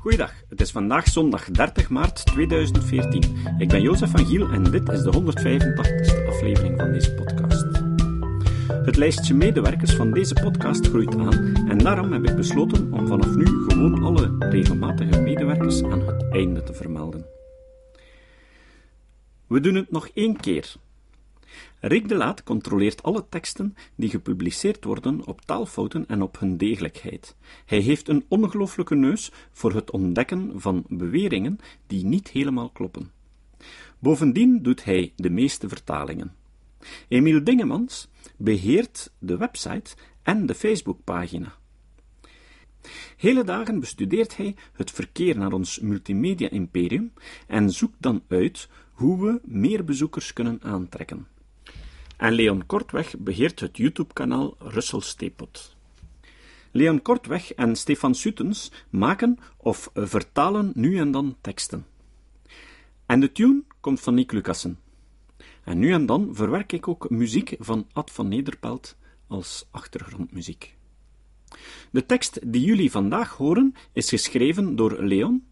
Goeiedag, het is vandaag zondag 30 maart 2014. Ik ben Jozef van Giel en dit is de 185ste aflevering van deze podcast. Het lijstje medewerkers van deze podcast groeit aan en daarom heb ik besloten om vanaf nu gewoon alle regelmatige medewerkers aan het einde te vermelden. We doen het nog één keer. Rick de Laat controleert alle teksten die gepubliceerd worden op taalfouten en op hun degelijkheid. Hij heeft een ongelooflijke neus voor het ontdekken van beweringen die niet helemaal kloppen. Bovendien doet hij de meeste vertalingen. Emiel Dingemans beheert de website en de Facebookpagina. Hele dagen bestudeert hij het verkeer naar ons multimedia-imperium en zoekt dan uit hoe we meer bezoekers kunnen aantrekken. En Leon Kortweg beheert het YouTube-kanaal Russell Stepot. Leon Kortweg en Stefan Sutens maken of vertalen nu en dan teksten. En de tune komt van Nick Lucassen. En nu en dan verwerk ik ook muziek van Ad van Nederpelt als achtergrondmuziek. De tekst die jullie vandaag horen is geschreven door Leon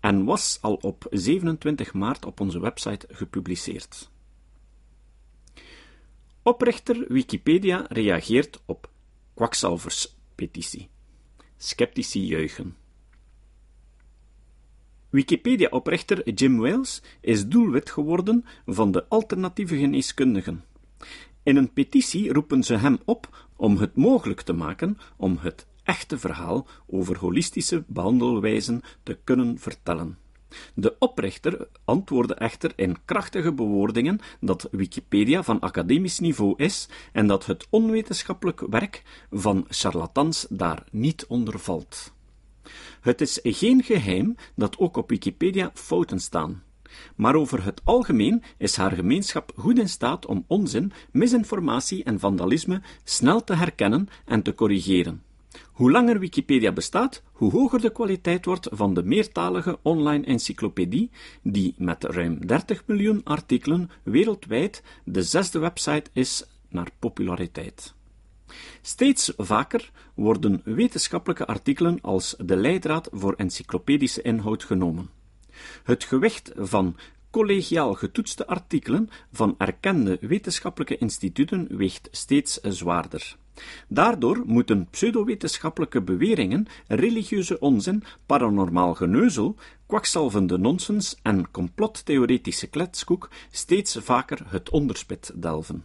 en was al op 27 maart op onze website gepubliceerd. Oprichter Wikipedia reageert op kwakzalverspetitie. Sceptici juichen. Wikipedia-oprichter Jim Wales is doelwit geworden van de alternatieve geneeskundigen. In een petitie roepen ze hem op om het mogelijk te maken om het echte verhaal over holistische behandelwijzen te kunnen vertellen. De oprichter antwoordde echter in krachtige bewoordingen dat Wikipedia van academisch niveau is en dat het onwetenschappelijk werk van charlatans daar niet onder valt. Het is geen geheim dat ook op Wikipedia fouten staan. Maar over het algemeen is haar gemeenschap goed in staat om onzin, misinformatie en vandalisme snel te herkennen en te corrigeren. Hoe langer Wikipedia bestaat, hoe hoger de kwaliteit wordt van de meertalige online encyclopedie, die met ruim 30 miljoen artikelen wereldwijd de zesde website is naar populariteit. Steeds vaker worden wetenschappelijke artikelen als de leidraad voor encyclopedische inhoud genomen. Het gewicht van collegiaal getoetste artikelen van erkende wetenschappelijke instituten weegt steeds zwaarder. Daardoor moeten pseudowetenschappelijke beweringen, religieuze onzin, paranormaal geneuzel, kwakzalvende nonsens en complottheoretische kletskoek steeds vaker het onderspit delven.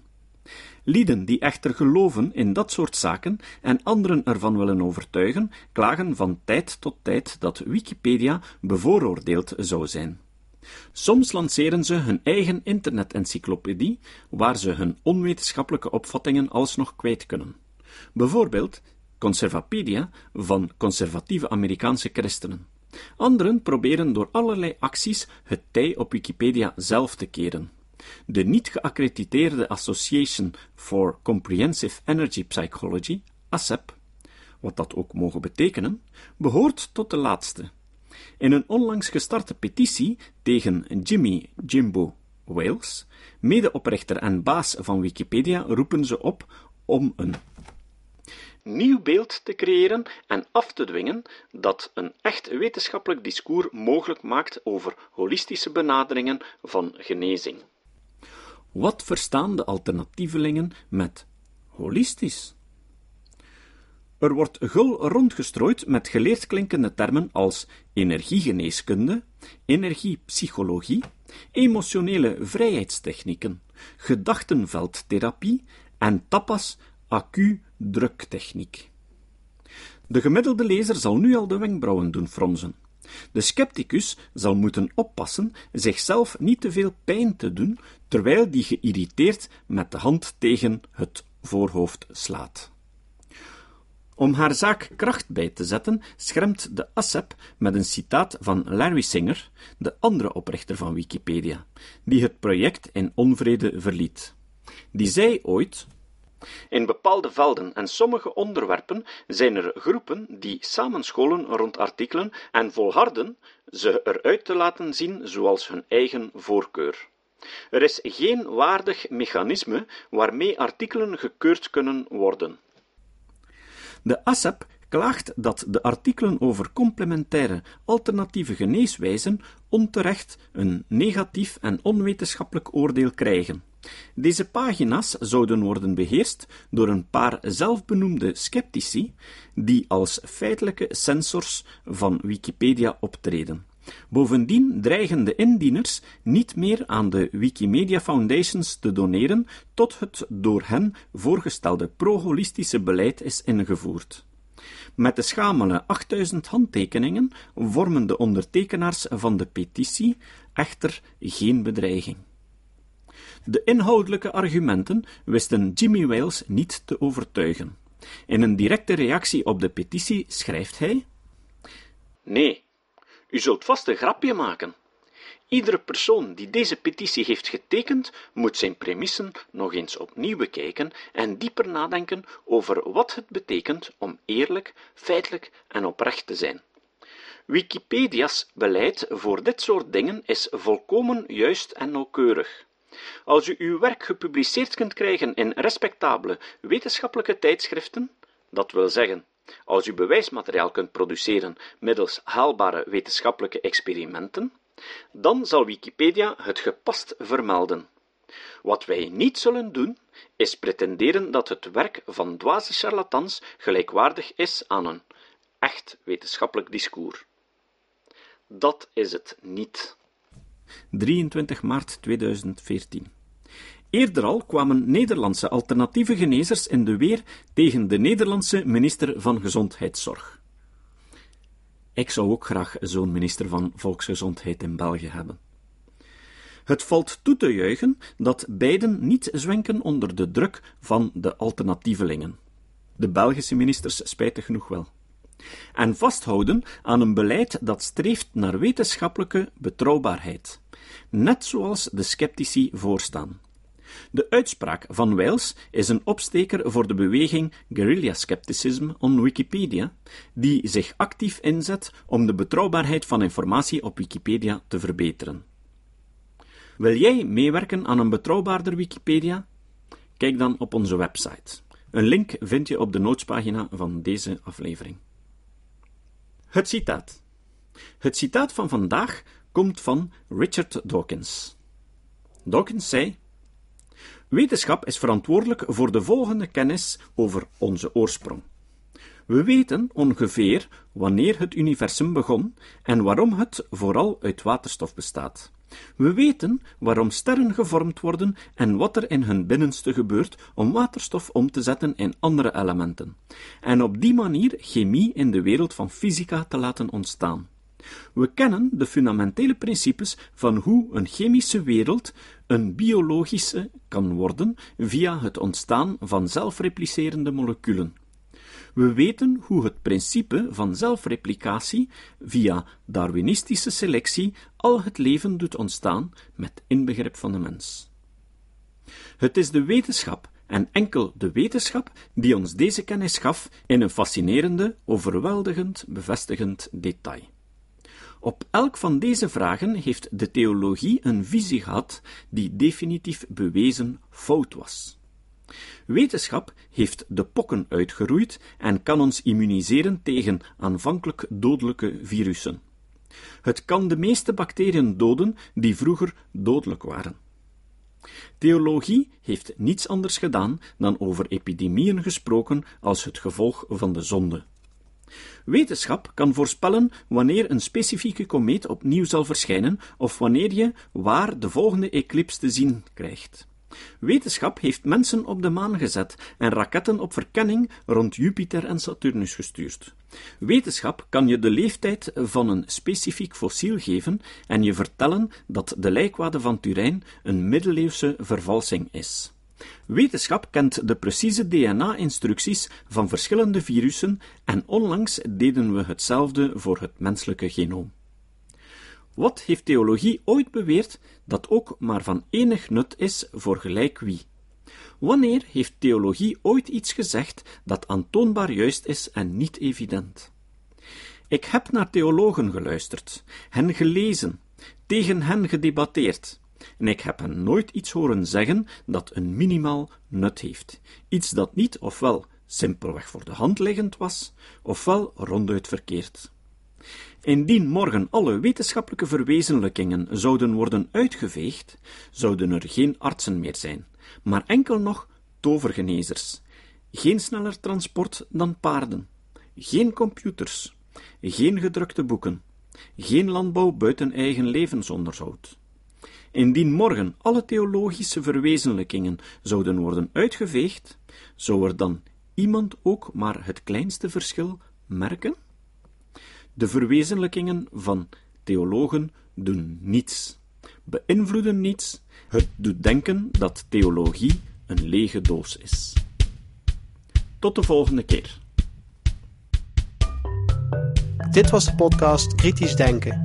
Lieden die echter geloven in dat soort zaken en anderen ervan willen overtuigen, klagen van tijd tot tijd dat Wikipedia bevooroordeeld zou zijn. Soms lanceren ze hun eigen internetencyclopedie, waar ze hun onwetenschappelijke opvattingen alsnog kwijt kunnen. Bijvoorbeeld Conservapedia van conservatieve Amerikaanse christenen. Anderen proberen door allerlei acties het tij op Wikipedia zelf te keren. De niet geaccrediteerde Association for Comprehensive Energy Psychology, ASEP, wat dat ook mogen betekenen, behoort tot de laatste. In een onlangs gestarte petitie tegen Jimmy Jimbo Wales, medeoprichter en baas van Wikipedia, roepen ze op om een nieuw beeld te creëren en af te dwingen dat een echt wetenschappelijk discours mogelijk maakt over holistische benaderingen van genezing. Wat verstaan de alternatievelingen met holistisch? Er wordt gul rondgestrooid met geleerd klinkende termen als energiegeneeskunde, energiepsychologie, emotionele vrijheidstechnieken, gedachtenveldtherapie en tapas accu-druktechniek. De gemiddelde lezer zal nu al de wenkbrauwen doen fronsen. De scepticus zal moeten oppassen zichzelf niet te veel pijn te doen, terwijl die geïrriteerd met de hand tegen het voorhoofd slaat. Om haar zaak kracht bij te zetten, schermt de ASEP met een citaat van Larry Singer, de andere oprichter van Wikipedia, die het project in onvrede verliet. Die zei ooit: in bepaalde velden en sommige onderwerpen zijn er groepen die samenscholen rond artikelen en volharden ze eruit te laten zien zoals hun eigen voorkeur. Er is geen waardig mechanisme waarmee artikelen gekeurd kunnen worden. De ASEP klaagt dat de artikelen over complementaire alternatieve geneeswijzen onterecht een negatief en onwetenschappelijk oordeel krijgen. Deze pagina's zouden worden beheerst door een paar zelfbenoemde sceptici, die als feitelijke censors van Wikipedia optreden. Bovendien dreigen de indieners niet meer aan de Wikimedia Foundations te doneren tot het door hen voorgestelde pro-holistische beleid is ingevoerd. Met de schamele 8000 handtekeningen vormen de ondertekenaars van de petitie echter geen bedreiging. De inhoudelijke argumenten wisten Jimmy Wales niet te overtuigen. In een directe reactie op de petitie schrijft hij: Nee, u zult vast een grapje maken. Iedere persoon die deze petitie heeft getekend, moet zijn premissen nog eens opnieuw bekijken en dieper nadenken over wat het betekent om eerlijk, feitelijk en oprecht te zijn. Wikipedia's beleid voor dit soort dingen is volkomen juist en nauwkeurig. Als u uw werk gepubliceerd kunt krijgen in respectabele wetenschappelijke tijdschriften, dat wil zeggen, als u bewijsmateriaal kunt produceren middels haalbare wetenschappelijke experimenten, dan zal Wikipedia het gepast vermelden. Wat wij niet zullen doen, is pretenderen dat het werk van dwaze charlatans gelijkwaardig is aan een echt wetenschappelijk discours. Dat is het niet. 23 maart 2014. Eerder al kwamen Nederlandse alternatieve genezers in de weer tegen de Nederlandse minister van Gezondheidszorg. Ik zou ook graag zo'n minister van Volksgezondheid in België hebben. Het valt toe te juichen dat beiden niet zwenken onder de druk van de alternatievelingen. De Belgische ministers spijtig genoeg wel. En vasthouden aan een beleid dat streeft naar wetenschappelijke betrouwbaarheid, net zoals de sceptici voorstaan. De uitspraak van Wales is een opsteker voor de beweging Guerrilla Skepticism on Wikipedia, die zich actief inzet om de betrouwbaarheid van informatie op Wikipedia te verbeteren. Wil jij meewerken aan een betrouwbaarder Wikipedia? Kijk dan op onze website. Een link vind je op de noodspagina van deze aflevering. Het citaat. Het citaat van vandaag komt van Richard Dawkins. Dawkins zei: Wetenschap is verantwoordelijk voor de volgende kennis over onze oorsprong. We weten ongeveer wanneer het universum begon en waarom het vooral uit waterstof bestaat. We weten waarom sterren gevormd worden en wat er in hun binnenste gebeurt om waterstof om te zetten in andere elementen, en op die manier chemie in de wereld van fysica te laten ontstaan. We kennen de fundamentele principes van hoe een chemische wereld een biologische kan worden via het ontstaan van zelfreplicerende moleculen. We weten hoe het principe van zelfreplicatie via Darwinistische selectie al het leven doet ontstaan met inbegrip van de mens. Het is de wetenschap en enkel de wetenschap die ons deze kennis gaf in een fascinerende, overweldigend, bevestigend detail. Op elk van deze vragen heeft de theologie een visie gehad die definitief bewezen fout was. Wetenschap heeft de pokken uitgeroeid en kan ons immuniseren tegen aanvankelijk dodelijke virussen. Het kan de meeste bacteriën doden die vroeger dodelijk waren. Theologie heeft niets anders gedaan dan over epidemieën gesproken als het gevolg van de zonde. Wetenschap kan voorspellen wanneer een specifieke komeet opnieuw zal verschijnen of wanneer je waar de volgende eclips te zien krijgt. Wetenschap heeft mensen op de maan gezet en raketten op verkenning rond Jupiter en Saturnus gestuurd. Wetenschap kan je de leeftijd van een specifiek fossiel geven en je vertellen dat de lijkwade van Turijn een middeleeuwse vervalsing is. Wetenschap kent de precieze DNA-instructies van verschillende virussen en onlangs deden we hetzelfde voor het menselijke genoom. Wat heeft theologie ooit beweerd dat ook maar van enig nut is voor gelijk wie? Wanneer heeft theologie ooit iets gezegd dat aantoonbaar juist is en niet evident? Ik heb naar theologen geluisterd, hen gelezen, tegen hen gedebatteerd, en ik heb hen nooit iets horen zeggen dat een minimaal nut heeft, iets dat niet ofwel simpelweg voor de hand liggend was, ofwel ronduit verkeerd. Indien morgen alle wetenschappelijke verwezenlijkingen zouden worden uitgeveegd, zouden er geen artsen meer zijn, maar enkel nog tovergenezers. Geen sneller transport dan paarden, geen computers, geen gedrukte boeken, geen landbouw buiten eigen levensonderhoud. Indien morgen alle theologische verwezenlijkingen zouden worden uitgeveegd, zou er dan iemand ook maar het kleinste verschil merken? De verwezenlijkingen van theologen doen niets, beïnvloeden niets, het doet denken dat theologie een lege doos is. Tot de volgende keer. Dit was de podcast Kritisch Denken.